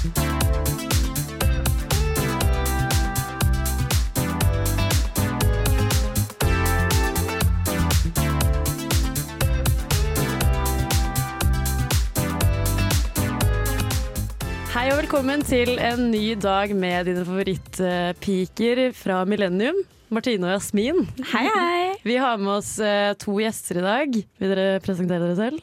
Hei og velkommen til en ny dag med dine favorittpiker fra Millennium. Martine og Jasmin. Hei, hei. Vi har med oss eh, to gjester i dag. Vil dere presentere dere selv?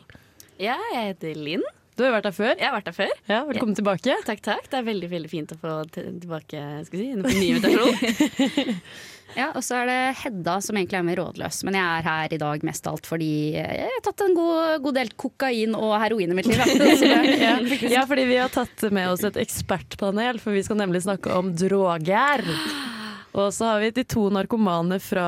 Ja, jeg heter Linn. Du har jo vært her før. Jeg har vært der før. Ja, Velkommen tilbake. Takk, takk. Det er veldig veldig fint å få tilbake skal jeg si, en ny invitasjon. Ja, og så er det Hedda som egentlig er med rådløs, men jeg er her i dag mest alt fordi jeg har tatt en god, god del kokain og heroin i mitt liv. Ja, ja, fordi vi har tatt med oss et ekspertpanel, for vi skal nemlig snakke om droger. Og så har vi de to narkomane fra,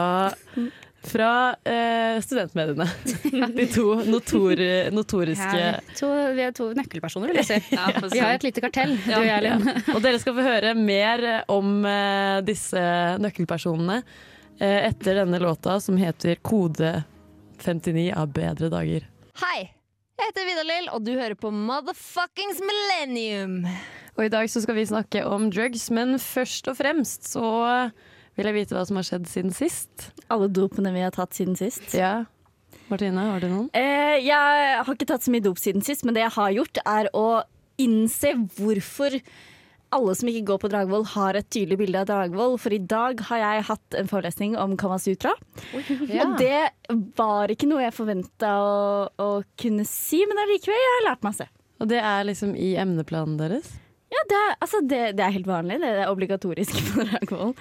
fra eh, studentmediene. De to notor, notoriske Ja, to, vi er to nøkkelpersoner, vil jeg si. Ja, Vi har et lite kartell, du og jeg, Linn. Og dere skal få høre mer om eh, disse nøkkelpersonene eh, etter denne låta som heter Kode 59 av Bedre dager. Hei, jeg heter Vidar-Lill, og du hører på Motherfuckings Millennium. Og i dag så skal vi snakke om drugs, men først og fremst så vil jeg vite hva som har skjedd siden sist. Alle dopene vi har tatt siden sist. Ja. Martine, har du noen? Eh, jeg har ikke tatt så mye dop siden sist, men det jeg har gjort, er å innse hvorfor alle som ikke går på Dragvoll, har et tydelig bilde av Dragvoll. For i dag har jeg hatt en forelesning om Kamasutra. Og det var ikke noe jeg forventa å, å kunne si, men allikevel jeg har lært masse. Og det er liksom i emneplanen deres? Ja, det er, altså, det, det er helt vanlig. Det er obligatorisk på Dragvoll.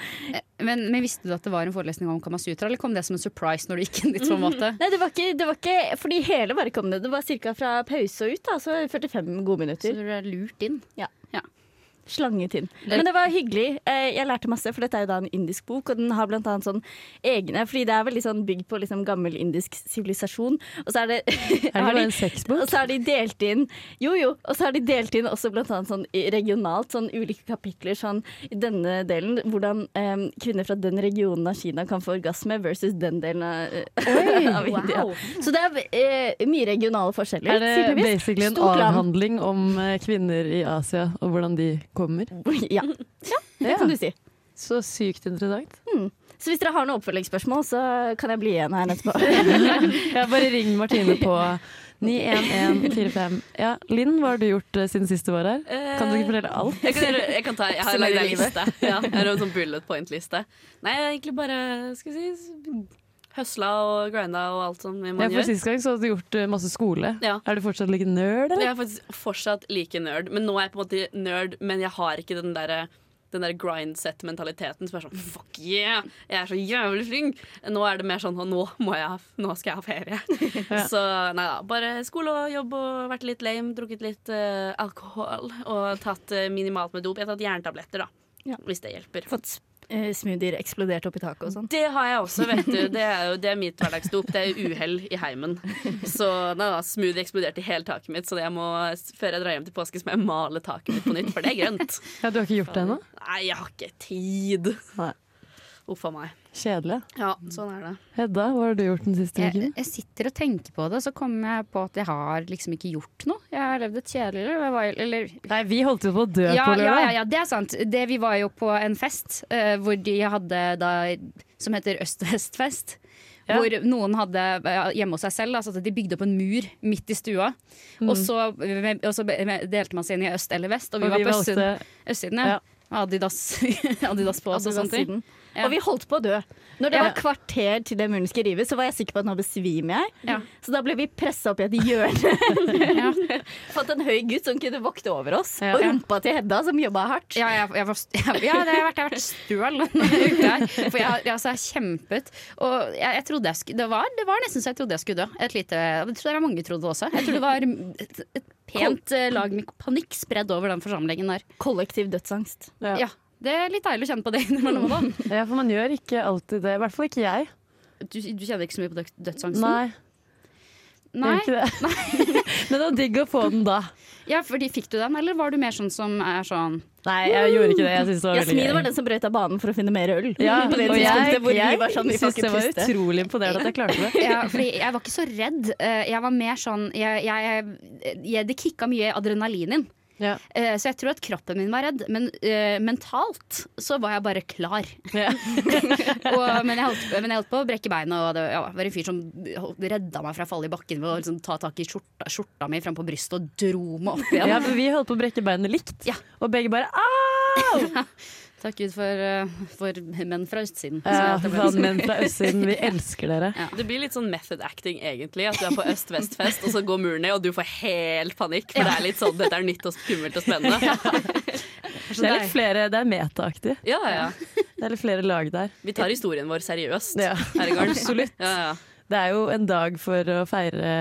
Men, men visste du at det var en forelesning om Kamasutra, eller kom det som en surprise når du gikk inn dit? på en måte? Nei, det var ikke, det var ikke fordi hele bare kom det. Det var ca. fra pause og ut, da, så 45 gode minutter. Så du er lurt inn? Slanget inn. Men det var hyggelig. Eh, Jeg lærte masse, for dette er jo da en indisk bok, og den har blant annet sånn egne Fordi det er veldig sånn bygd på liksom gammel indisk sivilisasjon. Og så er det Er det de- en sexbok? og så har de delt inn Jo, jo. Og så har de delt inn også blant annet sånn regionalt, sånn ulike kapitler. Sånn i denne delen hvordan um, kvinner fra den regionen av Kina kan få orgasme versus den delen av, eh, av India. Så det er uh, mye regionale forskjeller. Er det basically en avhandling om kvinner i Asia og hvordan de kommer? Ja. ja, det kan du si. Så sykt interessant. Så hvis dere har noen oppfølgingsspørsmål, så kan jeg bli igjen her etterpå. Ja, bare ring Martine på 91145. Ja, Linn, hva har du gjort eh, siden sist du var her? Kan du ikke fortelle alt? Jeg kan, jeg kan ta, jeg har lagd en liste. Ja, jeg har en sånn bullet point-liste. Nei, jeg har egentlig bare skal vi si, høsla og grinda og alt som man Ja, for gjør. Sist gang så hadde du gjort eh, masse skole. Ja. Er du fortsatt like nerd, Jeg er faktisk fortsatt like nerd, men nå er jeg på en måte nerd, men jeg har ikke den derre den der grindset-mentaliteten som er sånn fuck yeah, jeg er så jævlig flink. Nå er det mer sånn nå, jeg, nå skal jeg ha ferie. Så nei da. Bare skole og jobb og vært litt lame, drukket litt uh, alkohol og tatt uh, minimalt med dop. Jeg har tatt jerntabletter, da. Ja. Hvis det hjelper. Fått eh, smoothier eksplodert opp i taket og sånn. Det har jeg også, vet du. Det er jo det er mitt hverdagsdop. Det er uhell i heimen. Så nei da, smoothie eksploderte i hele taket mitt, så jeg må, før jeg drar hjem til påske, så må jeg male taket mitt på nytt, for det er grønt. Ja, Du har ikke gjort det ennå? Nei, jeg har ikke tid. Nei. Uff a meg. Kjedelig. Ja, sånn er det. Hedda, hva har du gjort den siste Jeg, uken? jeg sitter og tenker på det, så kommer jeg på at jeg har liksom ikke gjort noe. Jeg har levd et kjedelig liv. Jeg Nei, vi holdt jo på å dø ja, på ja, lørdag. ja, ja, det er sant. Det, vi var jo på en fest uh, hvor de hadde da Som heter Øst-Vest-fest. Ja. Hvor noen hadde hjemme hos seg selv altså at de bygde opp en mur midt i stua. Og, så, og så delte man seg inn i øst eller vest, og vi, Og vi var på østsiden, østsiden ja. Ja. Adidas, Adidas på oss og sånne ting. Ja. Og vi holdt på å dø. Når det var kvarter til den muren skulle rives, så var jeg sikker på at nå besvimer jeg. Ja. Så da ble vi pressa opp i et hjørne. Fant en høy gutt som kunne vokte over oss. Og rumpa til Hedda, som jobba hardt. Ja, jeg, jeg var, det har vært, vært støl. For jeg, jeg, altså, jeg kjempet. Og jeg, jeg trodde jeg skulle det var, det var nesten så jeg trodde jeg skulle dø. Et lite, jeg tror det var mange trodde også. Jeg tror det var et, et pent eh, lag med panikk spredd over den forsamlingen der. Kollektiv dødsangst. Ja. Ja, Det er litt deilig å kjenne på det innimellom. da. Ja, for man gjør ikke alltid det. I hvert fall ikke jeg. Du, du kjenner ikke så mye på dødsangsten? Nei, Nei. ikke det. Men det var digg å få den da. Ja, fordi Fikk du den, eller var du mer sånn som er sånn Nei, jeg gjorde ikke det. Jeg synes det var veldig Jasmin var den som brøt av banen for å finne mer øl. Ja, på det og jeg, hvor jeg var sånn, vi synes det var puste. utrolig imponerende at jeg klarte det. ja, fordi Jeg var ikke så redd. Eh, Jeg var mer sånn jeg, jeg, jeg, Det kicka mye adrenalin inn. Ja. Eh, så jeg tror at kroppen min var redd, men eh, mentalt så var jeg bare klar. Ja. og, men, jeg holdt, men jeg holdt på å brekke beina, og det ja, var en fyr som redda meg fra å falle i bakken ved å liksom, ta tak i skjorta, skjorta mi frampå brystet og dro meg opp igjen. Ja, for vi holdt på å brekke beinet likt, og begge bare au! Takk Gud for, eh, for menn fra østsiden. Ja, menn fra østsiden, vi elsker dere. Det blir litt sånn method acting, egentlig. At du er på øst-vest-fest, og så går muren ned, og du får helt panikk. For det er litt sånn, dette er nytt og skummelt og spennende. Det er litt flere, det er metaaktig. Ja, ja. Det er litt flere lag der. Vi tar historien vår seriøst Ja, her i gang. absolutt. Ja, ja. Det er jo en dag for å feire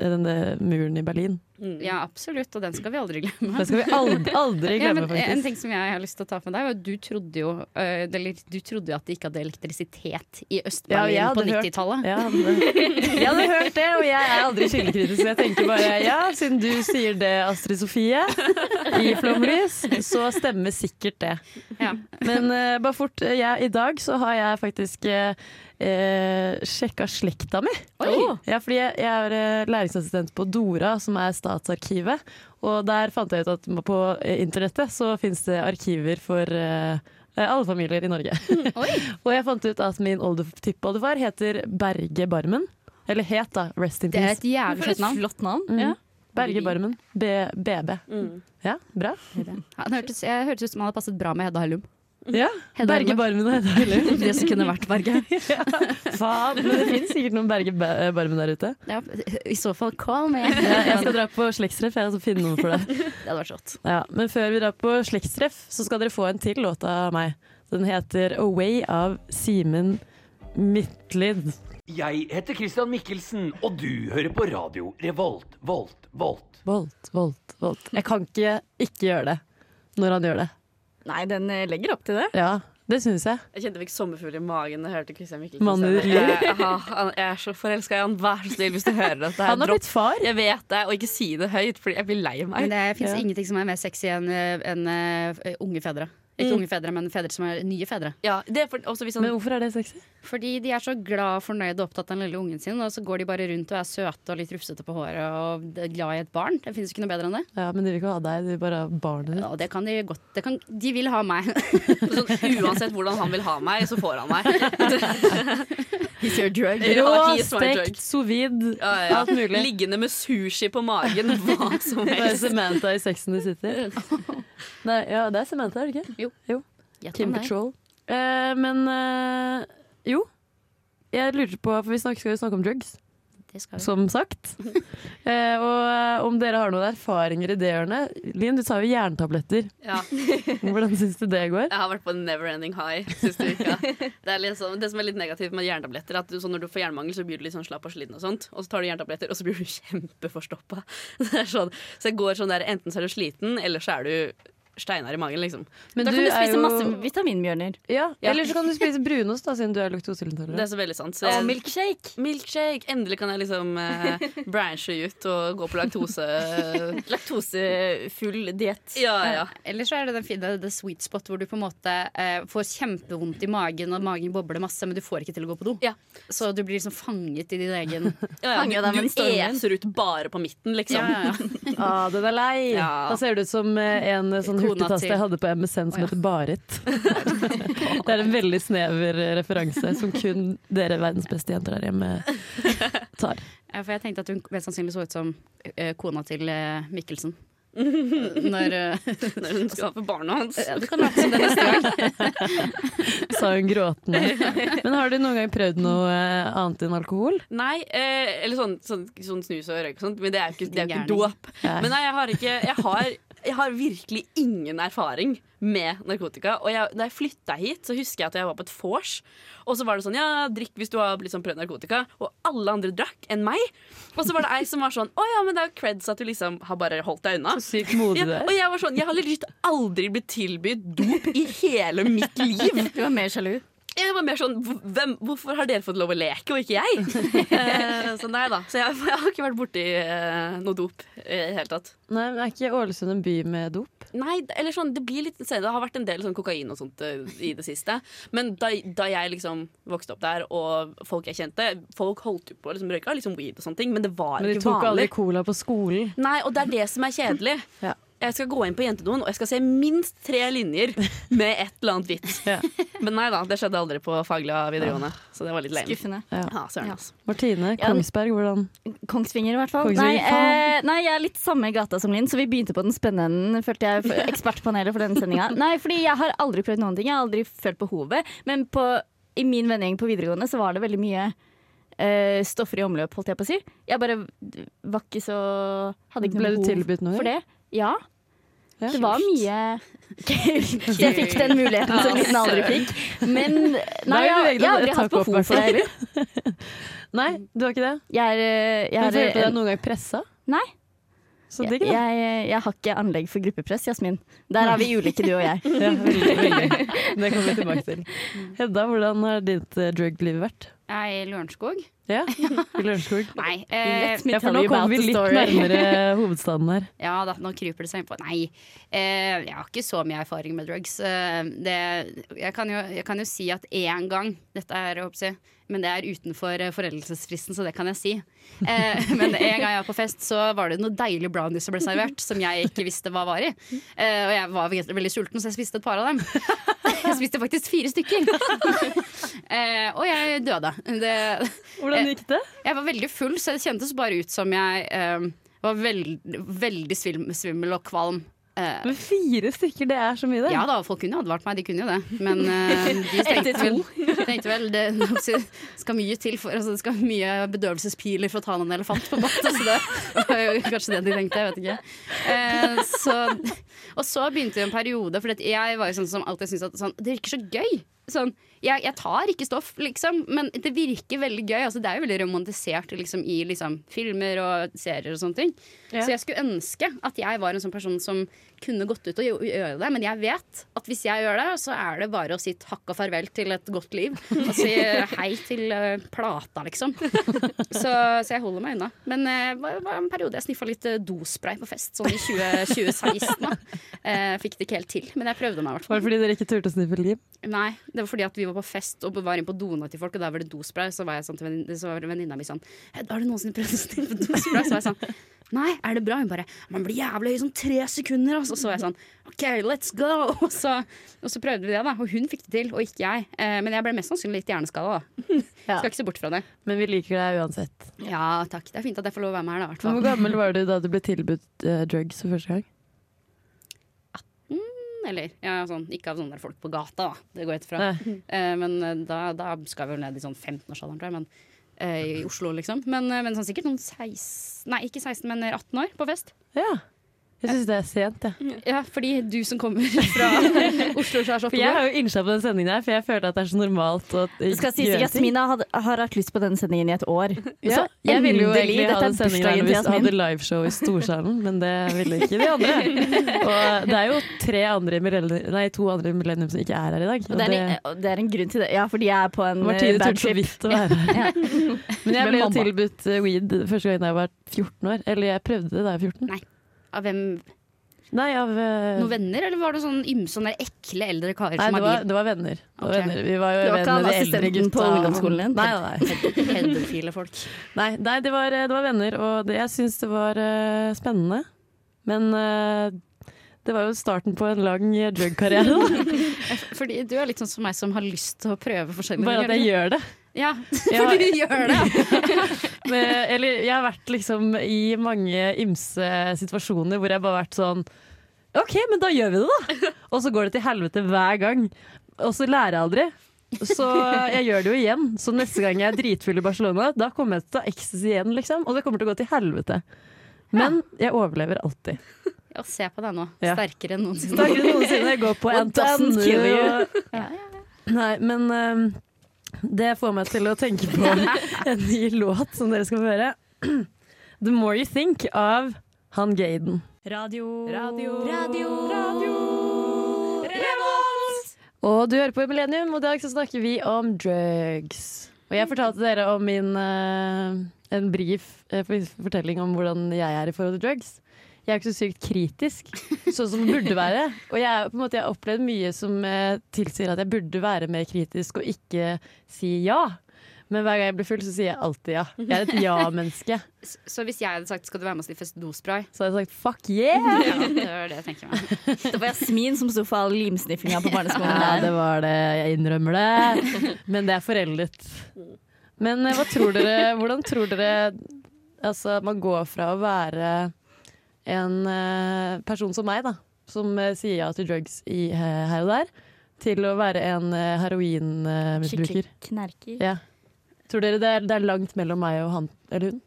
denne muren i Berlin. Ja, absolutt, og den skal vi aldri glemme. Den skal vi aldri, aldri Ja, glemme, men en ting som jeg har lyst til å ta med deg, var at du trodde jo eller, Du trodde jo at de ikke hadde elektrisitet i Ja, Øst-Berlin ja, på 90-tallet. Jeg jeg hadde hørt det, og jeg er aldri kildekritisk. så Jeg tenker bare ja, siden du sier det, Astrid Sofie, i Flomlys, så stemmer sikkert det. Ja. Men uh, bare fort, eh, jeg, i dag så har jeg faktisk uh, sjekka slekta mi. Oi. Ja, fordi jeg, jeg er eh, læringsassistent på Dora, som er Statsarkivet. Og der fant jeg ut at på internettet så finnes det arkiver for eh, alle familier i Norge. Oi. og jeg fant ut at min oldef- tippoldefar heter Berge Barmen. Eller het, da. Rest in peace. Det er et jævlig navn. flott navn. Mm. Ja. Berge Barmen. B BB. Mm. Ja, bra. Han hørtes, jeg hørtes ut som han hadde passet bra med Hedda Hellum. Ja, Hedda Berge Barmen og Hedda Hellum. Det som kunne vært Berge. Faen, men det finnes sikkert noen Berge Barmen der ute. Ja, I så fall, call me. Ja, jeg skal dra på slektstreff skal finne noen for det. Det hadde vært rått. Ja, men før vi drar på slektstreff, så skal dere få en til låt av meg. Den heter 'Away' av Simen Midtlid. Jeg heter Christian Mikkelsen, og du hører på radio Revolt, Volt, Volt. Volt, volt, volt. Jeg kan ikke ikke gjøre det når han gjør det. Nei, den eh, legger opp til det. Ja, det syns jeg. Jeg kjente jeg fikk sommerfugl i magen da jeg hørte Christian liv. Jeg, han- jeg er så forelska i han. Vær så snill hvis du hører dette. Han har Dropp. blitt far. Jeg vet det, og ikke si det høyt, for jeg blir lei meg. Men det fins Ja. ingenting som er mer sexy enn en, enn, eh, unge fedre. Ikke unge fedre, men fedre som er nye fedre. Ja, det er for, også hvis han, Men hvorfor er det sexy? Fordi de er så glad, fornøyd og opptatt av den lille ungen sin, og så går de bare rundt og er søte og litt rufsete på håret og glad i et barn. Det finnes ikke noe bedre enn det. Ja, Men de vil ikke ha deg, de vil bare ha barnet ditt. Ja, det kan de godt. Det kan, de vil ha meg. sånn, uansett hvordan han vil ha meg, så får han meg. He's your drug. Rå, stekt, sous vide, Ja, ja. alt mulig. Liggende med sushi på magen, hva som helst. Det er. Samantha i Sex and the City. Nei, ja, det er Samantha, er det ikke? Jo Kim Patrol. Eh, men eh, jo. Jeg lurte på, for vi snakker, skal jo snakke om drugs, Det skal vi. som sagt. Eh, og eh, om dere har noen erfaringer i det hjørnet. Linn, du sa jo jerntabletter. Ja, Hvordan syns du det går? jeg har vært på en never ending high siste uka. Det, er sånn, det som er litt negativt med jerntabletter, er at du, sånn, når du får jernmangel, så blir du litt sånn slapp og sliten og sånt. Og så tar du jerntabletter, og så blir du kjempeforstoppa. Sånn, så jeg går sånn der, enten så er du sliten, eller så er du steinar i magen, liksom. Men da kan du spise jo- masse vitaminbjørner. Ja, Ja. Eller så kan du spise brunost, da, siden du er Det er så veldig sant. Så Og milkshake. milkshake! Endelig kan jeg liksom eh, branche ut og gå på laktose. Laktosefull diett. Ja, ja. Eller så er det den fine the sweet spot hvor du på en måte eh, får kjempevondt i magen, og magen bobler masse, men du får ikke til å gå på do. Ja. Så du blir liksom fanget i din egen ja, ja. Du, du eser ut bare på midten, liksom. ja, ja. Ah, den er lei! Ja. Da ser det ut som eh, en eh, sånn Kona til- jeg hadde på MSN som oh, ja. heter Barit. det er en veldig snever eh, referanse som kun dere verdens beste jenter der hjemme tar. Ja, for jeg tenkte at hun mest sannsynlig så ut som eh, kona til eh, Mikkelsen. Når Når hun skal for barna hans. ja, Det kan late som det neste gang. Sa hun gråtende. Men har du noen gang prøvd noe annet enn alkohol? Nei, eh, eller sånn, sånn, sånn snus og røyk og sånt, men det er jo ikke, det er ikke dåp. Ja. Men nei, jeg har ikke jeg har, jeg har virkelig ingen erfaring med narkotika. Og jeg, da jeg flytta hit, så husker jeg at jeg var på et vors. Og så var det sånn, ja, drikk hvis du har liksom prøvd narkotika. Og alle andre drakk enn meg. Og så var det ei som var sånn, å ja, men det er jo creds at du liksom har bare holdt deg unna. Så sykt modig Ja, og jeg var sånn, jeg har legit aldri blitt tilbudt dop i hele mitt liv. Du var mer sjalu. Jeg var mer sånn, hvem, Hvorfor har dere fått lov å leke, og ikke jeg? eh, så nei da. Så jeg, jeg har ikke vært borti eh, noe dop i det hele tatt. Nei, men Er ikke Ålesund en by med dop? Nei, eller sånn, det blir litt senere. Det har vært en del sånn kokain og sånt eh, i det siste. Men da, da jeg liksom vokste opp der, og folk jeg kjente Folk holdt jo på å liksom, røyka liksom weed og sånne ting, men det var Men de ikke tok aldri cola på skolen. Nei, og det er det som er kjedelig. Ja. Jeg skal gå inn på jentedoen og jeg skal se minst tre linjer med et eller annet vits. Ja. Men nei da, det skjedde aldri på faglig av videregående. Så det var litt lame. Skuffende. Ja, søren, altså. Martine Kongsberg, hvordan Kongsvinger, i hvert fall. Nei, eh, nei, jeg er litt samme gata som Linn, så vi begynte på den spennende enden. Følte jeg for ekspertpanelet for denne sendinga. Nei, fordi jeg har aldri prøvd noen ting. Jeg har aldri følt behovet. Men på, i min vennegjeng på videregående så var det veldig mye eh, stoffer i omløp, holdt jeg på å si. Jeg bare var ikke så Hadde ikke Ble noe du behov tilbudt noe? for det. Ja. Ja. Det var mye jeg fikk den muligheten som Linn aldri fikk. Men nei, er jeg, jeg har aldri hatt behov for det heller. Nei, du har ikke det? Jeg er, eh, jeg Men Følte du deg noen gang pressa? Nei. Så Jeg, digg, da. jeg, jeg har ikke anlegg for gruppepress, Jasmin. Der er vi ulike, du og jeg. Ja, veldig, veldig. Det kommer vi tilbake til. Hedda, hvordan har ditt drug-liv vært? Jeg er i Lørenskog. Ja, i Lørenskog. Nei. Eh, Ja, for nå kommer vi litt story. nærmere hovedstaden her. ja da, nå kryper det seg innpå. Nei, eh, jeg har ikke så mye erfaring med drugs. Eh, det, jeg, kan jo, jeg kan jo si at én gang Dette er, jeg håper å si, men det er utenfor eh, foreldelsesfristen, så det kan jeg si. Eh, men en gang jeg var på fest, så var det noe deilig brownies som ble servert, som jeg ikke visste hva var i. Eh, og jeg var veldig, sulten, så jeg spiste et par av dem. Jeg spiste faktisk fire stykker. eh, og jeg døde. Det, Hvordan gikk det? jeg var veldig full, så det kjentes bare ut som jeg eh, var veld, veldig svimmel og kvalm. Eh, Men fire stykker, det er så mye, det. ja da, folk kunne jo advart meg, de kunne jo det. Men uh, de tenkte vel, tenkte vel det skal mye til for altså, Det skal mye bedøvelsespiler for å ta en elefant, på måte. Så det var jo kanskje det de tenkte, jeg vet ikke. Uh, så, og så begynte jo en periode, for jeg var jo sånn som alltid syntes at sånn, det virker så gøy. Sånn, jeg, jeg tar ikke stoff, liksom, men det virker veldig gøy. Altså, det er jo veldig romantisert liksom, i liksom, filmer og serier og sånne ting. Ja. Så jeg skulle ønske at jeg var en sånn person som kunne gått ut og gjøre det, men jeg vet at hvis jeg gjør det, så er det bare å si takk og farvel til et godt liv. Og si hei til eh, plata, liksom. Så, så jeg holder meg unna. Men eh, det var, en periode jeg sniffa litt eh, dospray på fest, sånn i 20, 2016. Da. Eh, fikk det ikke helt til, men jeg prøvde meg i hvert Var det fordi dere ikke turte å sniffe liv? Nei, det var fordi at vi var på fest og var inne på doene til folk, og der var det dospray. Så var jeg sånn til vennin- så var venninna mi sånn Har du noensinne prøvd å sniffe dospray? Så var jeg sånn Nei, er det bra? Hun bare Man blir jævlig høy sånn tre sekunder. Og så var jeg sånn OK, let's go! Og så, og så prøvde vi det, da. Og hun fikk det til, og ikke jeg. Eh, men jeg ble mest sannsynlig litt hjerneskada, da. Ja. Skal ikke se bort fra det. Men vi liker deg uansett. Ja takk. Det er fint at jeg får lov å være med her, da. i hvert Men fall. hvor gammel var du da du ble tilbudt eh, drugs for første gang? 18, Eller ja, sånn, ikke av sånne folk på gata, da. Det går jeg ut fra. Eh, men eh, da, da skal vi vel ned i sånn 15-årsalderen, tror jeg. Men, I Oslo, liksom. Men, eh, men sånn sikkert noen 16 Nei, ikke 16, men 18 år på fest. Ja. Jeg syns det er sent, jeg. Ja, fordi du som kommer fra Oslo, så er så For jeg har jo innslag på den sendingen her, for jeg føler at det er så normalt å sies at Jasmina had, har hatt lyst på denne sendingen i et år. Ja, Så jeg ville jo egentlig ha den sendingen her hvis vi hadde liveshow i Storsalen, men det ville ikke de andre. Og det er jo tre andre nei, to andre millennium som ikke er her i dag. Og det, er, en- det er en grunn til det. Ja, fordi jeg er på en eh, Martine bad turte så trip. vidt å være her. Men jeg ble jo tilbudt eh, weed første gang da jeg var 14 år. Eller jeg prøvde det da jeg var 14. Av hvem? Nei, av eh, Noen venner, eller var det sånn ymse ekle eldre karer Nei, som det var, det var venner. Det var Ok. venner. Vi var jo Det var venner de eldre gutta. på ungdomsskolen din? Nei, nei. Pedofile folk. Nei, nei det, var, det var venner, og det, jeg syns det var uh, spennende. Men uh, det var jo starten på en lang eh, drug-karriere. Fordi du er litt sånn som meg som har lyst til å prøve forskjellige Bare at jeg gjør det. Ja, Ja. for du gjør det. Eller jeg har vært liksom i mange ymse situasjoner hvor jeg bare har vært sånn OK, men da gjør vi det, da! Og så går det til helvete hver gang. Og så lærer jeg aldri. Så jeg gjør det jo igjen. Så neste gang jeg er dritfull i Barcelona, da kommer jeg til å ta ecstasy igjen, liksom. Og det kommer til å gå til helvete. Men jeg overlever alltid. Ja, se på deg nå. Ja. Sterkere enn noensinne. Sterkere enn noensinne. Jeg går på en kill you? Nei, men ehm, det får meg til å tenke på en ny låt som dere skal få høre. The More You Think av Han Gaden. Radio. Radio. Radio. Radio. Revolt! Og du hører på Millennium, og i dag så snakker vi om drugs. Og jeg fortalte dere om min uh, en brief uh, fortelling om hvordan jeg er i forhold til drugs. Jeg er ikke så sykt kritisk, sånn som det burde være. Og jeg, på en måte, jeg har opplevd mye som eh, tilsier at jeg burde være mer kritisk og ikke si ja. Men hver gang jeg blir full, så sier jeg alltid ja. Jeg er et ja-menneske. Så hvis jeg hadde sagt skal du være med oss i fest dospray Så hadde jeg sagt fuck yeah! ja, Det var det jeg tenker meg. Det var Jasmin som sto for all limsniffinga på barneskolen. Ja, det var det. Jeg innrømmer det. Men det er foreldet. Men eh, hva tror dere, hvordan tror dere altså, man går fra å være en eh, person som meg, da, som eh, sier ja til drugs i, eh, her og der, til å være en uh, heroinmisbruker? Skikkelig knerker. ja. Tror dere det er, det er langt mellom meg og han eller hun?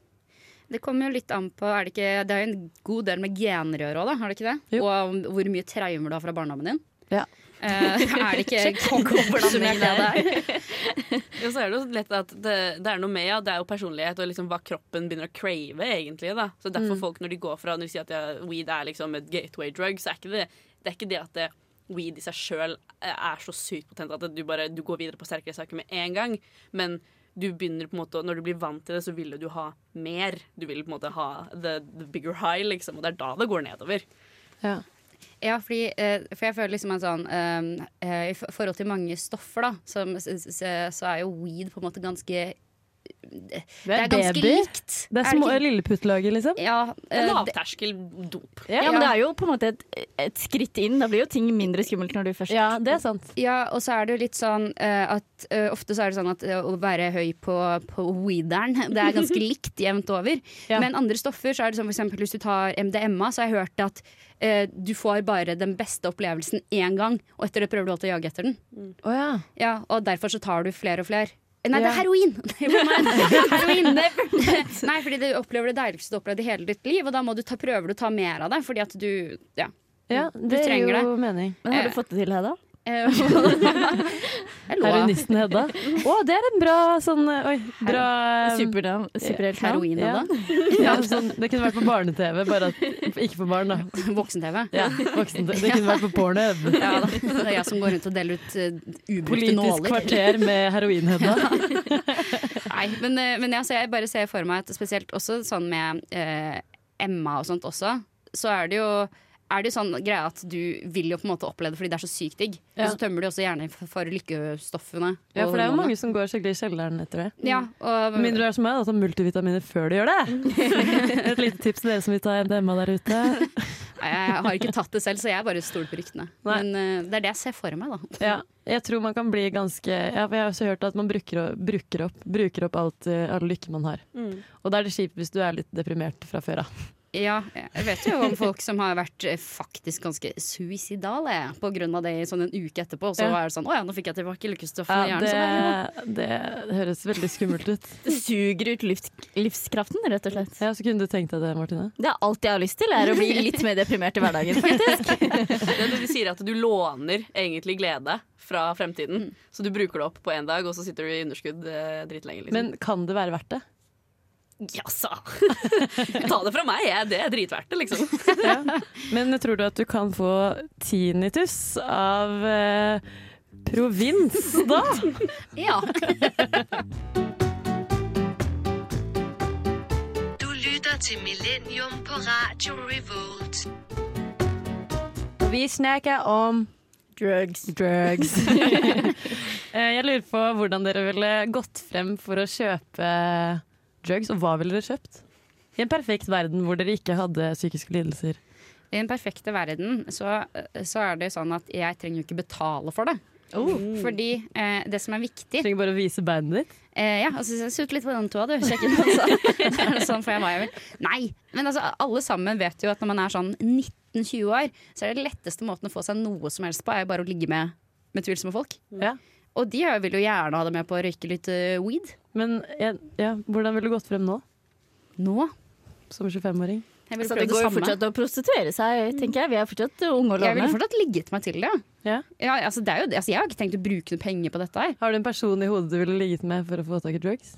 Det kommer jo litt an på er det, ikke, det er jo en god del med gener å gjøre òg, da. Har det ikke det? Jo. Og hvor mye traumer du har fra barndommen din. Ja. Eh, er det ikke oppsummert det der? Ja, så er det jo lett at det, det er noe med ja, det er jo personlighet og liksom hva kroppen begynner å crave, egentlig. da Så derfor folk når de går fra Når de sier at ja, weed er liksom et gateway drug, så er ikke det, det er ikke det at det, weed i seg sjøl er så sykt potent at du bare du går videre på sterkere saker med en gang. Men du begynner på en måte Når du blir vant til det, så vil du ha mer. Du vil på en måte ha the, the bigger high, liksom. Og det er da det går nedover. Ja. Ja, fordi, eh, for jeg føler liksom at sånn eh, eh, I forhold til mange stoffer, da, som, så er jo weed på en måte ganske Det, Det er ganske baby. likt. Det er Er små lilleputtlaget, liksom. Ja, uh, Lavterskeldop. Ja, dop. Ja, men det er jo på en måte et, et skritt inn. Da blir jo ting mindre skummelt når du først Ja, det er sant. ja, og så er det jo litt sånn uh, at uh, ofte så er det sånn at eh, å være høy på, på weederen, det er ganske likt jevnt over. Ja. Men andre stoffer, så er det sånn for eksempel hvis du tar MDMA, så har jeg hørt at eh, du får bare den beste opplevelsen én gang, og etter det prøver du alltid å jage etter den. Å ja. Ja, og derfor så tar du flere og flere. Nei, det er heroin! heroin. Nei, fordi du opplever det deiligste du har opplevd i hele ditt liv, og da må du ta, prøver du å ta mer av det, fordi at du Ja. ja det du trenger jo mening. Men har Eh. du fått det til, Hedda? Eh, Heroinisten Hedda. Å, det er en bra sånn Oi, bra Supernavn. Superhelt navn. Heroin Ja. Ja, sånn, det kunne vært på barne-TV, bare at ikke for barn, da. Voksen-TV. Ja, voksen Det kunne vært på Pornhub. Ja, da. Det er jeg som går rundt og deler ut uh, ubrukte Politisk nåler. kvarter med heroin-Hedda. Nei, men, eh, men ja, jeg bare ser for meg at spesielt også sånn med uh, Emma og sånt også, så er det jo er det jo sånn greie at du vil jo på en måte oppleve det fordi det er så sykt digg. Ja. Og så tømmer du også gjerne for, lykkestoffene. Ja, for det er jo mange som går skikkelig i kjelleren etter det. Ja, og, mindre du er som meg, da, tar multivitaminer før du gjør det. Et lite tips til dere som vil ta MDMA der ute. Jeg har ikke tatt det selv, så jeg bare stoler på ryktene. Nei. Men uh, det er det jeg ser for meg, da. Ja, jeg tror man kan bli ganske ja, Jeg har også hørt at man bruker, bruker opp, bruker opp alt, eh, all lykke man har. Og da er det kjipt hvis du er litt deprimert fra før av. Ja, jeg vet jo om folk som har vært eh, faktisk ganske suicidale på grunn av det i sånn en uke etterpå. Og så Ja. er det sånn Å ja, nå fikk jeg tilbake lykkestoffene i Ja, hjernen. så det, det høres veldig skummelt ut. Det suger ut livs, livskraften, rett og slett. Ja, Så kunne du tenkt deg det, Martine? Det er alt jeg har lyst til, er å bli litt mer deprimert i hverdagen. faktisk. Det er det de sier at du låner egentlig glede fra fremtiden. Så du bruker det opp på én dag, og så sitter du i underskudd eh, dritlenge. Liksom. Men kan det være verdt det? Jaså! Ta det fra meg, jeg. Det er dritverdt det, liksom. Men tror du at du kan få tinnitus av eh, provins, da? ja. Du lytter til Millennium på Radio Revolt. Vi snakker om drugs. drugs. Eh, Jeg lurer på hvordan dere ville gått frem for å kjøpe drugs, og hva ville dere kjøpt? I en perfekt verden hvor dere ikke hadde psykiske lidelser. I den perfekte verden så, så er det sånn at jeg trenger jo ikke betale for det. Fordi eh, det som er viktig Trenger bare å vise beinet ditt. eh, Ja, altså se ut litt på den toa, du. Sjekk inn, altså. Så det sånn får jeg hva jeg vil. Nei, men altså, alle sammen vet jo at når man er sånn 19-20 år, så er det letteste måten å få seg noe som helst på, er jo bare å ligge med, med tvilsomme folk. Ja. Og de vil jo gjerne ha det med på å røyke litt uh, weed. Men ja, ja, hvordan ville du gått frem nå, Nå. som 25-åring? Jeg Så det det går jo fortsatt å prostituere seg, tenker jeg. Vi er fortsatt unge og Jeg ville lovende. fortsatt ligget meg til det. Ja. Ja, altså, det er jo, altså, jeg har ikke tenkt å bruke noe penger på dette her. Har du en person i hodet du ville ligget med for å få tak i drugs?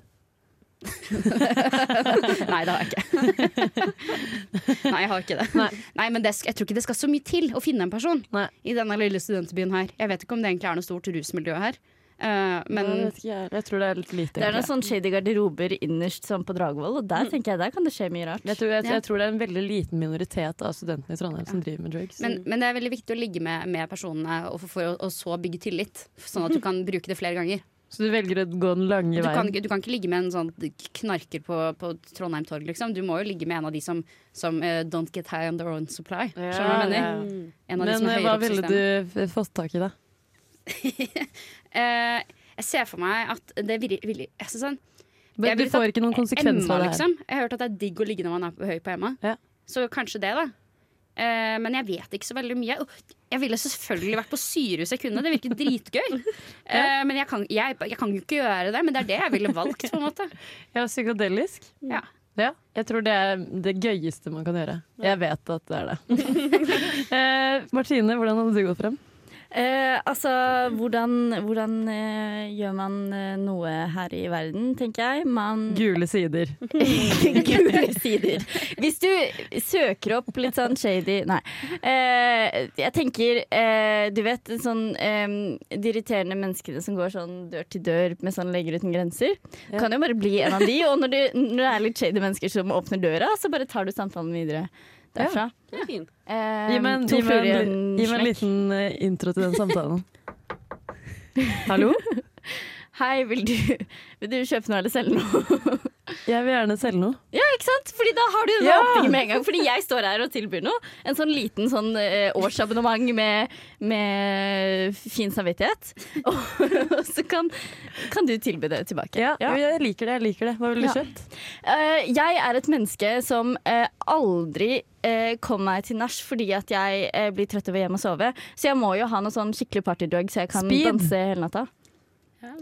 Nei, det har jeg ikke. Nei, jeg har ikke det. Nei. Nei, men det, jeg tror ikke det skal så mye til å finne en person Nei. i denne lille studentbyen her. Jeg vet ikke om det egentlig er noe stort rusmiljø her. Eh, men jeg, jeg, jeg tror det er litt lite. Det er noen sånn shady garderober innerst sånn på Dragvoll, og der tenker jeg der kan det skje mye rart. jeg, tror, jeg, Ja. jeg tror det er en veldig liten minoritet av studentene i Trondheim som driver med drugs. men, men det er veldig viktig å ligge med, med personene og for, for og så bygge tillit, sånn at du kan bruke det flere ganger. Så du velger å gå den lange Du kan, veien? ikke- du kan ikke ligge med en sånn knarker på, på Trondheim torg, liksom. Du må jo ligge med en av de som, som uh, don't get high on their own supply. Skjønner du hva jeg Ja. En av de Men som er eh, høyere hva opp i ville du fått tak i, da? Eh, jeg ser for meg at det vil, vil altså sånn, Men du får ikke noen konsekvenser av det her. liksom. Jeg har hørt at det er digg å ligge når man er høy på Emma. Ja. Så kanskje det, da. Uh, men jeg vet ikke så veldig mye. Jeg ville selvfølgelig vært på Syrehus jeg kunne. Det virker dritgøy. Eh, men jeg kan, jeg, jeg kan jo ikke gjøre det. Men det er det jeg ville valgt. på en måte Ja, psykadelisk? Ja. Ja, jeg tror det er det gøyeste man kan gjøre. Jeg vet at det er det. uh, Martine, hvordan hadde du gått frem? Eh, altså, hvordan, hvordan eh, gjør man eh, noe her i verden, tenker jeg? Man Gule sider. Gule sider. Hvis du søker opp litt sånn shady Nei. Eh, jeg tenker eh, Du vet sånn eh, de irriterende menneskene som går sånn dør til dør med sånn Leger uten grenser. Ja. Kan jo bare bli en av de. Og når, du, når det er litt shady mennesker som åpner døra, så bare tar du samtalen videre derfra. Det er fint. Eh, Gi meg en, gi meg en, liten eh, intro til den samtalen. Hallo? Hei, vil du, vil du kjøpe noe eller selge noe? Jeg vil gjerne selge noe. Ja, ikke sant? Fordi da har du den Ja! åpningen med en gang. Fordi jeg står her og tilbyr noe. En sånn liten sånn eh, årsabonnement med, med fin samvittighet. Og så kan, kan du tilby det tilbake. Ja, Jeg liker det. jeg liker det. Hva ville du Ja. kjøpt? Uh, jeg er et menneske som uh, aldri uh, kommer meg til nach fordi at jeg eh, blir trøtt over hjem og sove. Så jeg må jo ha noe sånn skikkelig partydrug så jeg kan Speed. danse hele natta.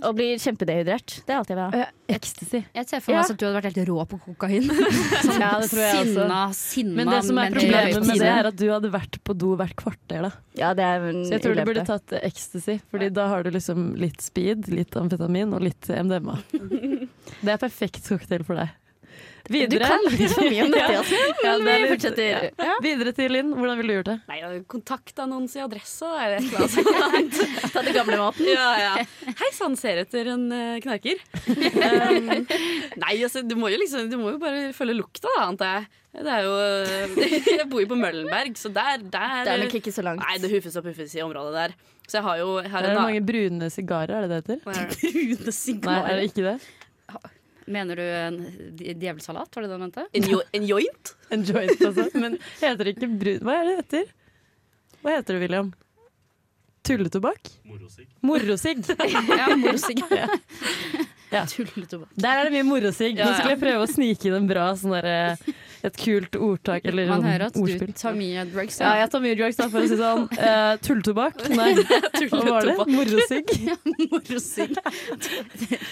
Og blir kjempedehydrert. Det er alt jeg vil ha. Ecstasy. Jeg ser for meg Ja. at du hadde vært helt rå på kokain. Sånn Ja, det tror jeg også. sinna, sinna Men det som er problemet med det, er at du hadde vært på do hvert kvarter. da Ja, det er en Så jeg tror du burde tatt eh, ecstasy, Fordi da har du liksom litt speed, litt amfetamin og litt MDMA. Det er perfekt cocktail for deg. Videre. Du kan litt for mye om dette, altså. Ja, det er vi fortsetter. ja. Videre til Linn. Hvordan ville du gjort det? Nei, ja, kontaktannonse i adressa er et eller annet sånt. Ta det gamle måten. Ja, ja. Hei sann, ser etter en eh, knarker. Um, nei, altså, du må jo liksom Du må jo bare følge lukta, da, antar jeg. Det er jo Jeg bor jo på Møllenberg, så der, der Det er nok ikke så langt. Nei, det huffes og puffes i området der. Så jeg har jo jeg har Er det da- mange brune sigarer, er det det heter? Brune sigarer? Nei, er det ikke det? Mener du en djevelsalat, var det det du mente? En, jo, en joint? En joint, altså. Men heter det ikke brun... Hva er det heter? Hva heter det, William? Tulletobakk? Morosigg. Morosigg. Ja, morsigg. Ja. Tulletobakk. Der er det mye morosigg. Nå Ja, ja. skulle jeg prøve å snike inn en bra sånn derre et kult ordtak eller Man sånn hører at du tar mye drugs. Ja, jeg tar mye drugs, da, for å si sånn. Uh, Tulletobakk? Nei, hva var det? Morosigg? Morosigg.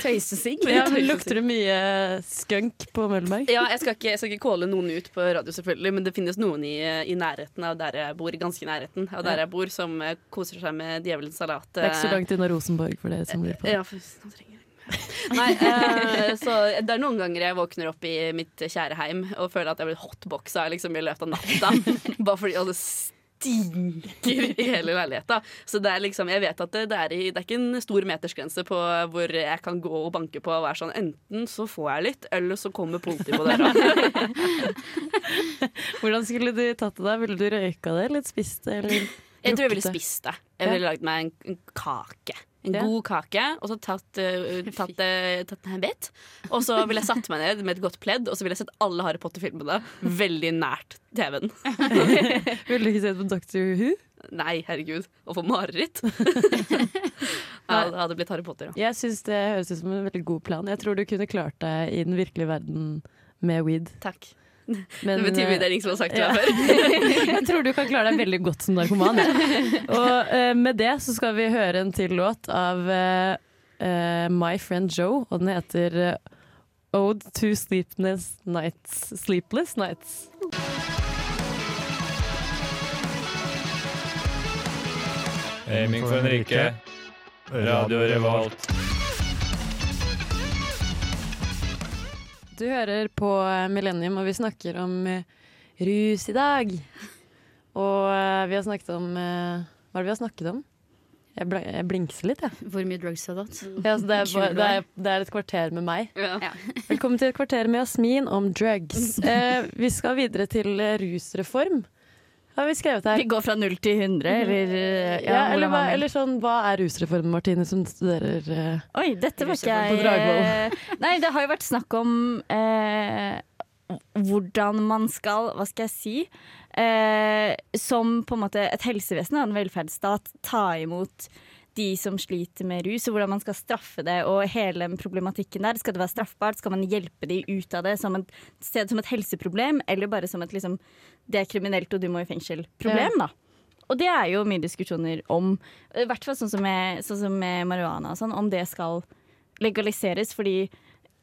Tøysesigg. Ja, lukter det mye skunk på Møllenberg? Ja, jeg skal, ikke, jeg skal ikke calle noen ut på radio, selvfølgelig, men det finnes noen i, i nærheten av der jeg bor, ganske i nærheten av der jeg bor, som eh, koser seg med djevelens salat. Det er ikke så langt unna Rosenborg for dere som lurer på. det. Ja, for, Nei, eh, så det er noen ganger jeg våkner opp i mitt kjære heim og føler at jeg blir hotboxa liksom, i løpet av natta. bare fordi det stinker i hele leiligheta. Så det er liksom, jeg vet at det, det, er i, det er ikke en stor metersgrense på hvor jeg kan gå og banke på og være sånn enten så får jeg litt, eller så kommer politiet på døra. Hvordan skulle du tatt det da? Ville du røyka det, eller spist det? Eller Jeg tror jeg ville spist det. Jeg ville lagd meg en, en kake. En det. god kake, og så tatt, uh, tatt, uh, tatt en bit. Og så ville jeg satt meg ned med et godt pledd, og så ville jeg sett alle Harry Potter-filmene veldig nært TV-en. Ville du ikke sett på Doctor Who? Nei, herregud. Å få mareritt. ja, det hadde blitt Harry Potter, ja. Jeg syns det høres ut som en veldig god plan. Jeg tror du kunne klart deg i den virkelige verden med weed. Takk. Men, det betyr mye, det er ingen som har sagt det ja. før. jeg tror du kan klare deg veldig godt som narkoman. Ja. Og uh, med det så skal vi høre en til låt av uh, eh, My Friend Joe, og den heter Ode to Sleepless Nights. Sleepless Nights. Aiming for en rike. Radio Revolt. Du hører på eh, Millennium, og vi snakker om eh, rus i dag. Og eh, vi har snakket om Hva er det vi har snakket om? Jeg, bl jeg blinkser litt, jeg. Hvor mye drugs har du hatt? Ja, altså det, er, bare- det, er. det er et kvarter med meg. Ja. Velkommen til et kvarter med Jasmin om drugs. Eh, vi skal videre til eh, rusreform. Har vi skrevet her. Vi går fra null til 100, eller ja, Ja, eller, hva, eller sånn, hva er rusreformen, Martine, som studerer uh, Oi, dette var ikke jeg. Nei, det har jo vært snakk om eh, hvordan man skal, hva skal jeg si, eh, som på en måte et helsevesen og en velferdsstat ta imot de som sliter med rus, og hvordan man skal straffe det, og hele den problematikken der. Skal det være straffbart? Skal man hjelpe de ut av det som et, sted som et helseproblem, eller bare som et liksom, det er kriminelt og du må i fengsel-problem, da? Og det er jo mye diskusjoner om, i hvert fall sånn som med, sånn som med marihuana og sånn, om det skal legaliseres, fordi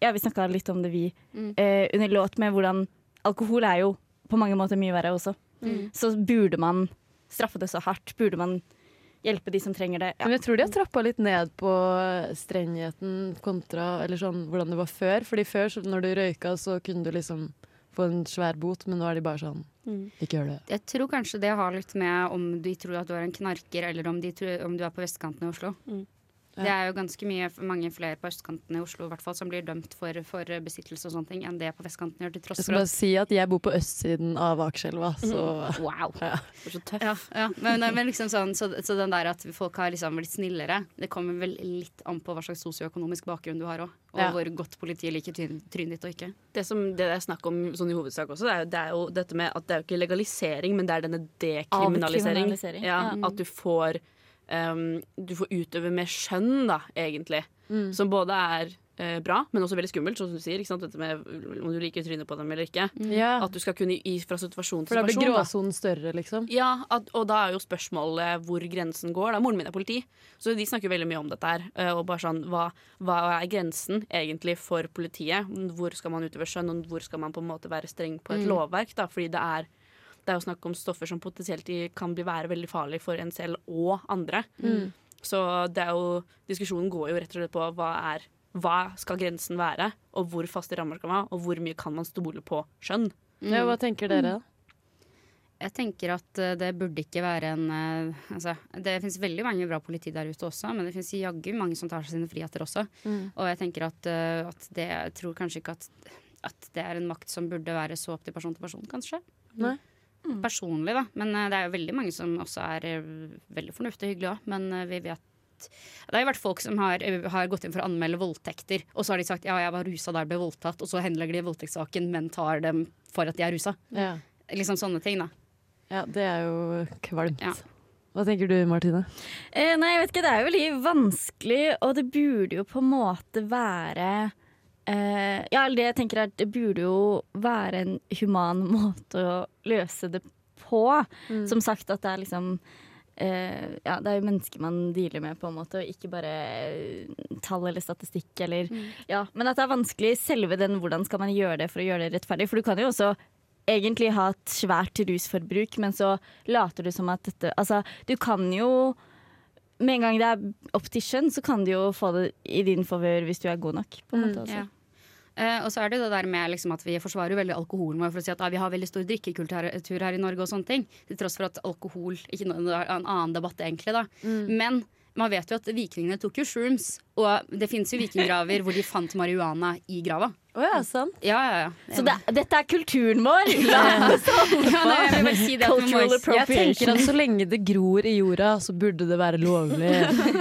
ja, vi snakka litt om det vi eh, under låt med hvordan alkohol er jo på mange måter mye verre også. Mm. Så burde man straffe det så hardt? Burde man hjelpe de som trenger det? Ja. Men jeg tror de har trappa litt ned på strengheten kontra eller sånn, hvordan det var før. Fordi før, så når du røyka, så kunne du liksom få en svær bot, men nå er de bare sånn Ikke gjør det. Jeg tror kanskje det har litt med om de tror at du er en knarker, eller om, de tror, om du er på vestkanten i Oslo. Det er jo ganske mye, mange flere på østkanten i Oslo hvert fall, som blir dømt for, for besittelse og sånne ting, enn det på vestkanten gjør, til tross Jeg for skal bare at si at jeg bor på østsiden av Akerselva, så Wow. Ja. Det er så tøff. Ja, ja. Men, men liksom sånn, så, så den der at folk har liksom blitt snillere, det kommer vel litt an på hva slags sosioøkonomisk bakgrunn du har òg. Og Ja. hvor godt politiet liker tryn- trynet ditt og ikke. Det som det er snakk om sånn i hovedsak også, det er, jo, det er jo dette med at det er jo ikke legalisering, men det er denne dekriminalisering. Avkriminalisering, Ja, ja. At du får um, Du får utøve med skjønn, da, egentlig. Mm. Som både er uh, bra, men også veldig skummelt, sånn som du sier. Dette med om du liker trynet på dem eller ikke. ja. At du skal kunne gi fra situasjon til For da blir gråsonen større, liksom. Ja, at, og da er jo spørsmålet hvor grensen går. Da. Moren min er politi, så de snakker veldig mye om dette her. eh, Og bare sånn, hva, hva er grensen egentlig for politiet? Hvor skal man utøve skjønn, og hvor skal man på en måte være streng på et lovverk? Da? Fordi det er, det er jo snakk om stoffer som potensielt kan bli være veldig farlige for en selv og andre. Så det er jo, diskusjonen går jo rett og slett på hva er hva skal grensen være, og hvor faste rammer skal man ha, og hvor mye kan man stole på skjønn? Ja, hva tenker dere, da? Jeg tenker at eh, det burde ikke være en eh, altså, Det finnes veldig mange bra politi der ute også, men det finnes jaggu mange som tar seg sine friheter også. Og jeg tenker at, eh, at det Jeg tror kanskje ikke at, at det er en makt som burde være så opp til person til person, kanskje. Nei. Personlig, da. Men eh, det er jo veldig mange som også er eh, veldig fornuftige og hyggelige òg, men eh, vi vet det har jo vært folk som har, har gått inn for å anmelde voldtekter, og så har de sagt ja, jeg var rusa da jeg ble voldtatt, og så henlegger de voldtektssaken, men tar dem for at de er rusa. Ja. Liksom sånne ting, da. ja, det er jo kvalmt. Ja. Hva tenker du, Martine? Eh, nei, jeg vet ikke, det er jo veldig vanskelig, og det burde jo på en måte være eh, Ja, det jeg tenker er at det burde jo være en human måte å løse det på. Som sagt at det er liksom uh, Ja, det er jo mennesker man dealer med, på en måte, og ikke bare eh, tall eller statistikk eller Ja, men at det er vanskelig selve den hvordan skal man gjøre det for å gjøre det rettferdig, for du kan jo også egentlig ha et svært rusforbruk, men så later du som at dette Altså, du kan jo med en gang det er opp til skjønn, så kan du jo få det i din favør hvis du er god nok. På en måte, også Ja. Eh, og så er det det der med liksom, at vi forsvarer jo veldig alkoholen vår for å si at ah, vi har veldig stor drikkekultur her i Norge og sånne ting. Til tross for at alkohol ikke noe, er en annen debatt egentlig, da. Men man vet jo at vikingene tok jo shrooms, og det fins jo vikinggraver hvor de fant marihuana i grava. Å ja, sant. Ja, ja, ja. Så det, dette er kulturen vår! La oss ja, nei, jeg vil bare si det at man må, Jeg tenker at så lenge det gror i jorda, så burde det være lovlig.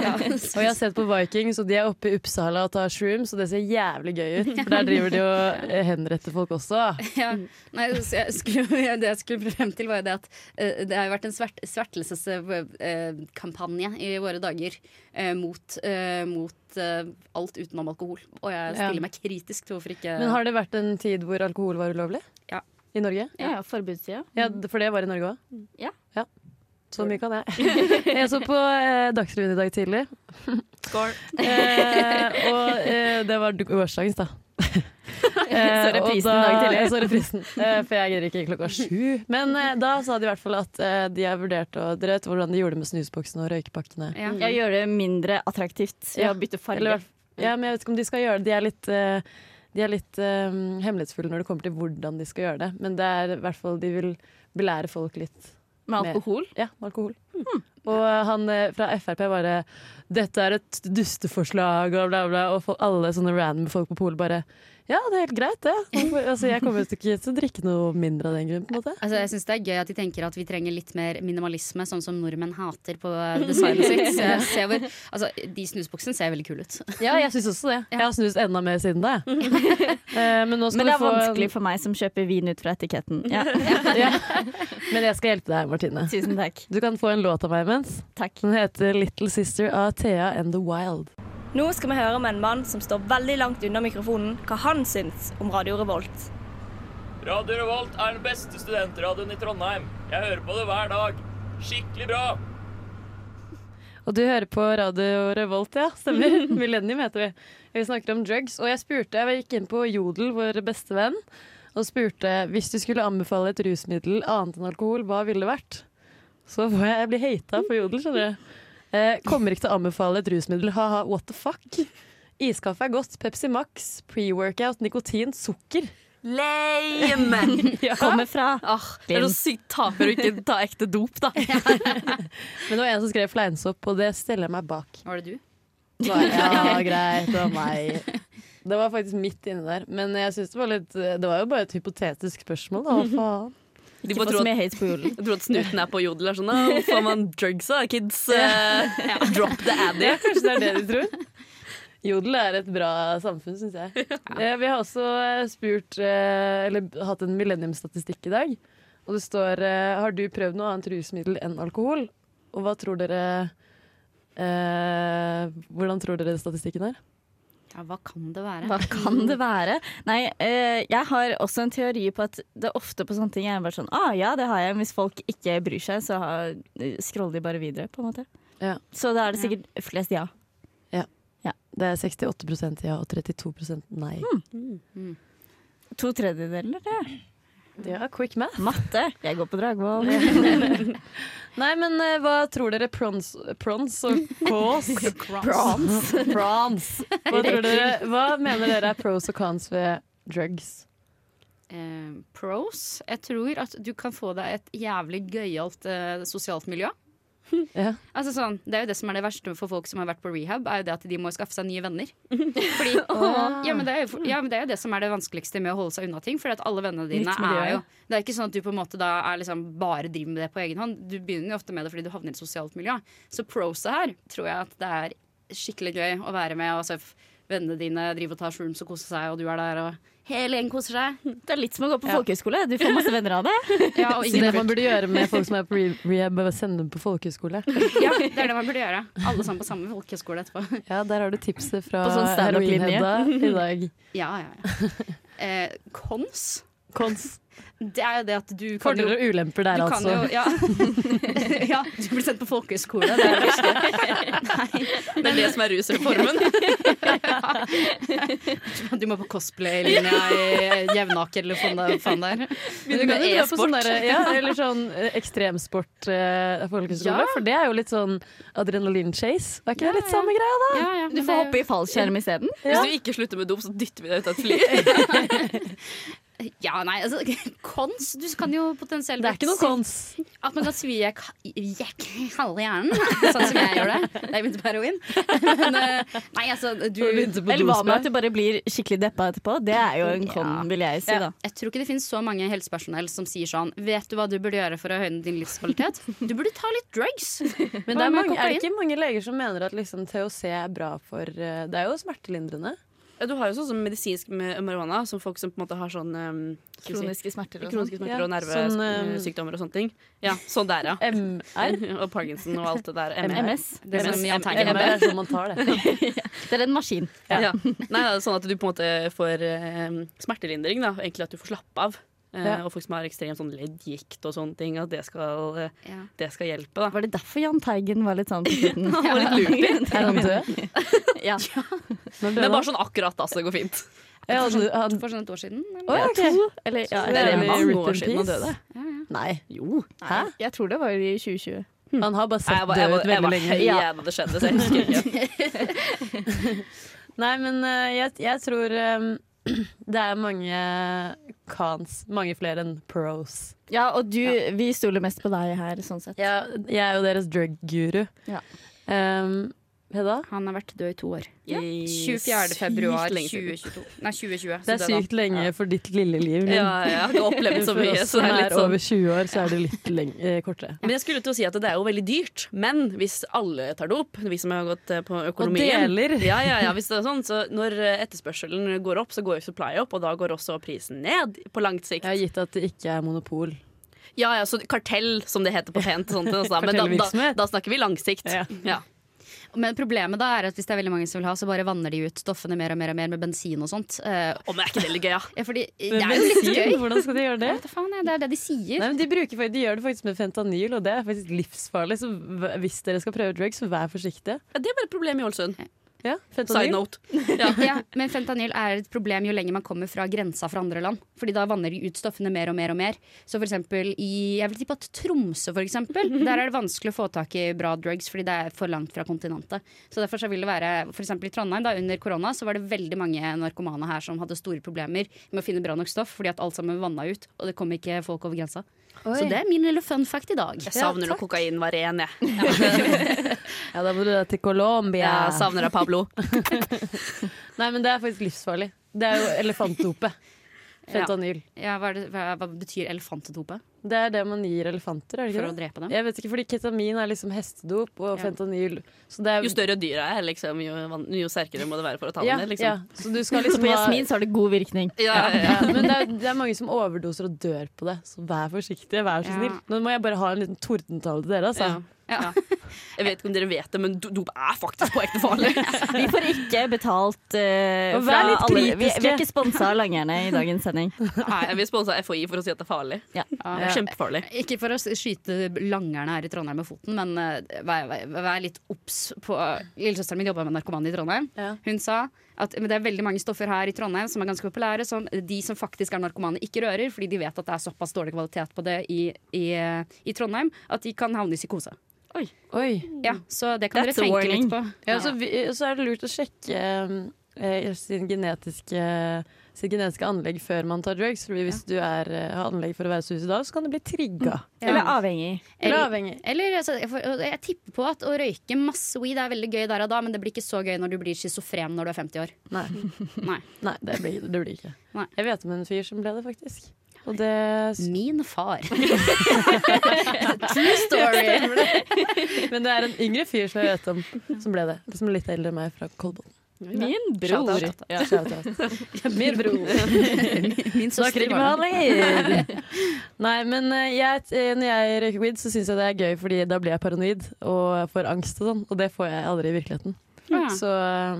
Og jeg har sett på Vikings, og de er oppe i Uppsala og tar shrooms, og det ser jævlig gøy ut. For der driver de og eh, henretter folk også. ja. Nei, så jeg skulle, det jeg skulle frem til, var jo det at uh, det har vært en svert, svertelseskampanje i våre dager uh, mot, eh, eh, alt utenom alkohol. Og jeg Ja. stiller meg kritisk til hvorfor ikke Men har det vært en tid hvor alkohol var ulovlig? Ja. I Norge? Ja, forbudstida. Ja, for det var i Norge òg? Ja. Så mye kan jeg. Jeg så på eh, Dagsrevyen i dag tidlig. Skål. Eh, og eh, det var gårsdagens, da. Så reprisen da, dag tidlig. Så reprisen, eh, for jeg gidder ikke klokka sju. Men eh, da sa de i hvert fall at eh, de har vurdert å Dere vet hvordan de gjorde det med snusboksene og røykepakkene. ja. Jeg gjør det mindre attraktivt ved Ja. å bytte farge. Eller, ja, men jeg vet ikke om de skal gjøre det. De er litt, eh, de er litt eh, hemmelighetsfulle når det kommer til hvordan de skal gjøre det. Men det er i hvert fall de vil belære folk litt. med med- alkohol. Ja, med alkohol. Og han eh, fra Frp bare 'Dette er et dusteforslag', og bla, bla. Og alle sånne random folk på polet bare Ja, det er helt greit, det. Altså, jeg kommer ikke til å drikke noe mindre av den grunn. på en måte. Altså, jeg syns det er gøy at de tenker at vi trenger litt mer minimalisme, sånn som nordmenn hater på designet sitt. Så ser hvor, altså, de snusboksene ser veldig kule ut. Ja, jeg syns også det. Jeg har snust enda mer siden det. Eh, Men nå skal Men det er få vanskelig for meg som kjøper vin ut fra etiketten. Ja. ja. Men jeg skal hjelpe deg, Martine. Tusen takk. Du kan få en låt av meg imens. Takk. Den heter 'Little Sister' av Thea and The Wild. Nå skal vi høre med en mann som står veldig langt unna mikrofonen, hva han syns om Radio Revolt. Radio Revolt er den beste studentradioen i Trondheim. Jeg hører på det hver dag. Skikkelig bra. Og du hører på Radio Revolt, ja. Stemmer. Millennium heter vi. Vi snakker om drugs. Og jeg spurte, jeg gikk inn på Jodel, vår beste venn, og spurte hvis du skulle anbefale et rusmiddel annet enn alkohol, hva ville det vært? Så får jeg, jeg blir hata på Jodel, skjønner du. Eh, kommer ikke til å anbefale et rusmiddel. Ha-ha, what the fuck? Iskaffe er godt. Pepsi Max, pre-workout, nikotin, sukker. Lame! Kommer fra Ah, det er så sykt taper å ikke ta ekte dop, da. Men det var en som skrev fleinsopp, og det steller jeg meg bak. Var det du? Ja, greit, det var meg. Det var faktisk midt inni der. Men jeg synes det var litt Det var jo bare et hypotetisk spørsmål, da. Hva faen? De Ikke bare få tror så at, mye hate på julen. jeg tror at snuten er på jodel. Er sånn, oh, får man drugs av kids? Eh, drop the addy. Kanskje det er det de tror? Jodel er et bra samfunn, syns jeg. Eh, Vi har også eh, spurt Eller hatt en millenniumsstatistikk i dag. Og det står Har du prøvd noe annet rusmiddel enn alkohol? Og hva tror dere eh, Hvordan tror dere statistikken er? Ja, hva kan det være? Hva kan det være? Nei, eh, jeg har også en teori på at det er ofte på sånne ting er bare sånn ah, ja, det har jeg. Hvis folk ikke bryr seg, så har, scroller de bare videre, på en måte. Ja. Så da er det sikkert flest ja. Ja. Det er 68% ja og 32% nei. To tredjedeler, det. Ja, quick math. Matte. Jeg går på Dragvoll. Nei, men eh, hva tror dere prons, prons og cons? Prons. prons. Hva, tror dere, hva mener dere er pros og cons ved drugs? Eh, pros. Jeg tror at du kan få deg et jævlig gøyalt eh, sosialt miljø. Ja. Altså sånn, det er jo det som er det verste for folk som har vært på rehab, er jo det at de må skaffe seg nye venner. Fordi, ja, men det er jo, ja, men det er jo det som er det vanskeligste med å holde seg unna ting. For at alle vennene dine er jo Det er ikke sånn at du på en måte da er liksom bare driver med det på egen hånd. Du begynner jo ofte med det fordi du havner i et sosialt miljø. Så proset her tror jeg at det er skikkelig gøy å være med. Altså, se vennene dine driver og tar shrooms og koser seg, og du er der, og hele gjengen koser seg. Det er litt som å gå på folkehøyskole. Du får masse venner av det. Ja, og Så det er man burde gjøre med folk som er på rehab, er å sende dem på folkehøyskole. Ja, det er det man burde gjøre. Alle sammen på samme folkehøyskole etterpå. Ja, der har du tipset fra sånn. Heroinhedda i dag. Ja, ja, ja. Eh, kons, Kons. det er jo det at du kan Fordeler og ulemper der, du kan altså. jo, ja. ja, du blir sendt på folkehøyskole. Det er det Det er det som er rusreformen. du må på cosplay-linja i Jevnaker eller faen faen der. Men du kan jo dra på sånn der, ja, eller sånn eh, ekstremsport eh, folkehøyskole, Ja. for det er jo litt sånn adrenalin-chase. Er ikke det litt samme greia, da? Ja, ja, Du får hoppe i fallskjerm isteden. Hvis du ikke slutter med dop, så dytter vi deg ut av et fly. Ja, nei, altså Kons, du kan jo potensielt Det er ikke noe kons. At man kan svi jekk jekk halve hjernen, sånn som jeg gjør det. Da jeg begynte på heroin. Men eh, nei, altså du Eller hva med at du bare blir skikkelig deppa etterpå? Det er jo en kon, vil jeg si, Ja, da. jeg tror ikke det finnes så mange helsepersonell som sier sånn Vet du hva du burde gjøre for å høyne din livskvalitet? Du burde ta litt drugs. Men det er, mange, er det ikke mange leger som mener at liksom THC er bra for eh, Det er jo smertelindrende. Du har jo sånn som medisinsk marihuana, som folk som på en måte har sånn um, Kroniske smerter og kroniske sånn. smerter Ja, og sånn, um, nervesykdommer og sånne ting. Ja, sånn der, ja. MR. og Parkinson og alt det der. MS. Det MR hadde. er sånn man tar det. Det er en maskin. Ja. Nei, det er sånn at du på en måte får eh, smertelindring, da. Egentlig at du får slappe av. Eh, Ja. Og folk som har ekstremt sånn leddgikt og sånne ting, at det skal, eh, Ja. det skal hjelpe, da. Var det derfor Jahn Teigen var litt sånn på slutten? Han var litt lurt. Er han død? Ja. Men bare sånn akkurat, altså. Det går fint. Ja, han, han, For sånn et år siden. eller? Å, ja, ok. Eller, ja, Det er eller, mange år siden han døde. Nei. Jo. Hæ? jeg tror det var i 2020. Han har bare sett jeg var, jeg død var, ut jeg veldig var lenge. høy da det skjedde, så jeg husker ikke. Nei, men eh, jeg, jeg tror um, det er mange cons. Mange flere enn pros. Ja, og du, vi stoler mest på deg her, sånn sett. Ja, jeg er jo deres drug-guru. Ja. Um, Hedda? Han har vært død i to år. Ja. 24. februar Sykt lenge siden. 2022. Nei, 2020. Det er sykt lenge for ditt lille liv. Linn. Ja, jeg har ikke opplevd så mye. Så det er litt sånn. over 20 år, så er det litt lenge, eh, kortere. Men jeg skulle til å si at det er jo veldig dyrt. Men hvis alle tar det opp, vi som har gått eh, på økonomien deler. Ja, ja, ja, hvis det er sånn, så Når eh, etterspørselen går opp, så går jo supply opp, og da går også prisen ned på langt sikt. Jeg har gitt at det ikke er monopol. Ja, ja, så kartell, som det heter på pent. og Sånt, altså. Men da, da, da snakker vi langsikt. Ja. Ja. Men problemet da er at hvis det er veldig mange som vil ha, så bare vanner de ut stoffene mer og mer og mer med bensin og sånt. Uh, oh, men er ikke det litt gøy, ja? ja, fordi det er jo litt gøy. Hvordan skal de gjøre det? Ja, faen, det er det de sier. Nei, men de, bruker, de gjør det faktisk med fentanyl, og det er faktisk livsfarlig. Så hvis dere skal prøve drugs, så vær forsiktige. Ja, Det er bare et problem i Ålesund. Ja, Side fentanyl. note. Ja, men fentanyl er et problem jo lenger man kommer fra grensa fra andre land. Fordi da vanner de ut stoffene mer og mer og mer. Så for eksempel i jeg vil tippe at Tromsø, for eksempel, der er det vanskelig å få tak i bra drugs fordi det er for langt fra kontinentet. Så derfor så vil det være For eksempel i Trondheim, da, under korona, så var det veldig mange narkomane her som hadde store problemer med å finne bra nok stoff fordi at alt sammen vanna ut, og det kom ikke folk over grensa. Så det er min lille fun fact i dag. Jeg savner når kokain var ren, jeg. Ja, da må du til Colombia. Jeg savner deg, Pablo. Nei, men det er faktisk livsfarlig. Det er jo elefantdope. Fentanyl. Ja, hva, er det, hva, hva betyr elefantdope? Det er det man gir elefanter, er det For å drepe dem? Jeg vet ikke, fordi Ketamin er liksom hestedop, og Ja. fentanyl så det er, Jo større dyret er, liksom, jo, jo sterkere må det være for å ta ja, den ned. ja, Liksom. så du skal liksom på jasmin så har det god virkning. Ja, ja, ja. ja, men det er, det er mange som overdoser og dør på det, så vær forsiktig. Vær så Ja. snill. Nå må jeg bare ha en liten tordentale til dere. Altså. Ja. Ja. Jeg vet ikke om dere vet det, men dop er faktisk på ekte farlig. Vi får ikke betalt uh, fra alle. Vi, vi er ikke sponsa av langerne i dagens sending. Nei, jeg vil sponse FHI for å si at det er farlig. Ja. Det er Kjempefarlig. Ikke for å skyte langerne her i Trondheim med foten, men uh, vær, vær, vær litt obs på Lillesøsteren min jobba med narkomane i Trondheim. Ja. Hun sa at men det er veldig mange stoffer her i Trondheim som er ganske populære, som de som faktisk er narkomane, ikke rører, fordi de vet at det er såpass dårlig kvalitet på det i, i, i Trondheim at de kan havne i psykose. Oi. Ja, Så det kan That's dere tenke litt på. Ja, så, vi, så er det lurt å sjekke eh, sin genetiske sitt genetiske anlegg før man tar drugs. Fordi hvis du er, eh, har anlegg for å være suicidal, så kan du bli trigga. Ja. Eller avhengig. Eller Eller, avhengig. eller altså, jeg, jeg tipper på at å røyke masse weed er veldig gøy der og da, men det blir ikke så gøy når du blir schizofren når du er 50 år. Nei, Nei. Nei det, blir, det blir ikke. Nei. Jeg vet om en fyr som ble det, faktisk. Og det Min far. True story! Men det er en yngre fyr som jeg vet om, som ble det. Som er litt eldre enn meg, fra Kolbotn. Min bror. Ja. Min bror. Min søster. Nei, men eh, jeg, eh, når jeg røyker weed, så syns jeg det er gøy, Fordi da blir jeg paranoid og får angst og sånn. Og det får jeg aldri i virkeligheten. Ja. Så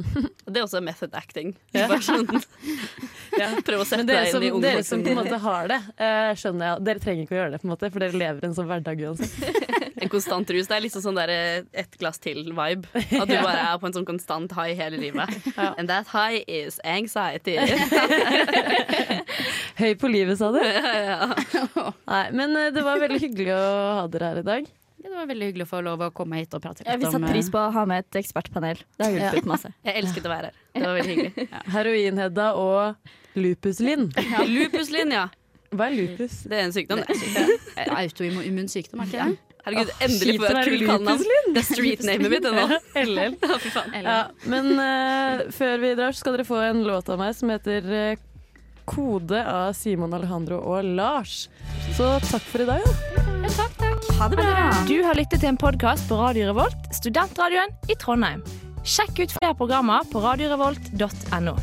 Det er også method acting. Ja. Sånn, Prøv å sette deg som, inn i dere som på en måte har det, eh, skjønner jeg. Dere trenger ikke å gjøre det, på en måte for dere lever en sånn hverdag uansett. En konstant rus. Det er liksom sånn der eh, ett glass til-vibe. At du bare er på en sånn konstant high hele livet. Ja. And that high is anxiety. Høy på livet, sa du? ja. Nei, men eh, det var veldig hyggelig å ha dere her i dag. Ja, det var veldig hyggelig å få lov å komme hit og prate litt Jeg vil om satt pris eh, på å ha med et ekspertpanel. Det har hjulpet masse. Jeg elsket å være her. Det var veldig hyggelig. Heroin-Hedda og Lupus-Linn. Lupus-Linn, ja. Hva er lupus? Det er en sykdom, det. eh, autoimmun sykdom, er ikke det? Herregud, oh, endelig får jeg et kult kallenavn. Det er street-namet mitt ennå. LL. Ja, fy faen. Ja, men uh, før vi drar, så skal dere få en låt av meg som heter uh, 'Kode' av Simon Alejandro og Lars. Så takk for i dag. Da. Ha det bra! Du har lyttet til en podkast på Radio Revolt, studentradioen i Trondheim. Sjekk ut flere programmer på radiorevolt.no.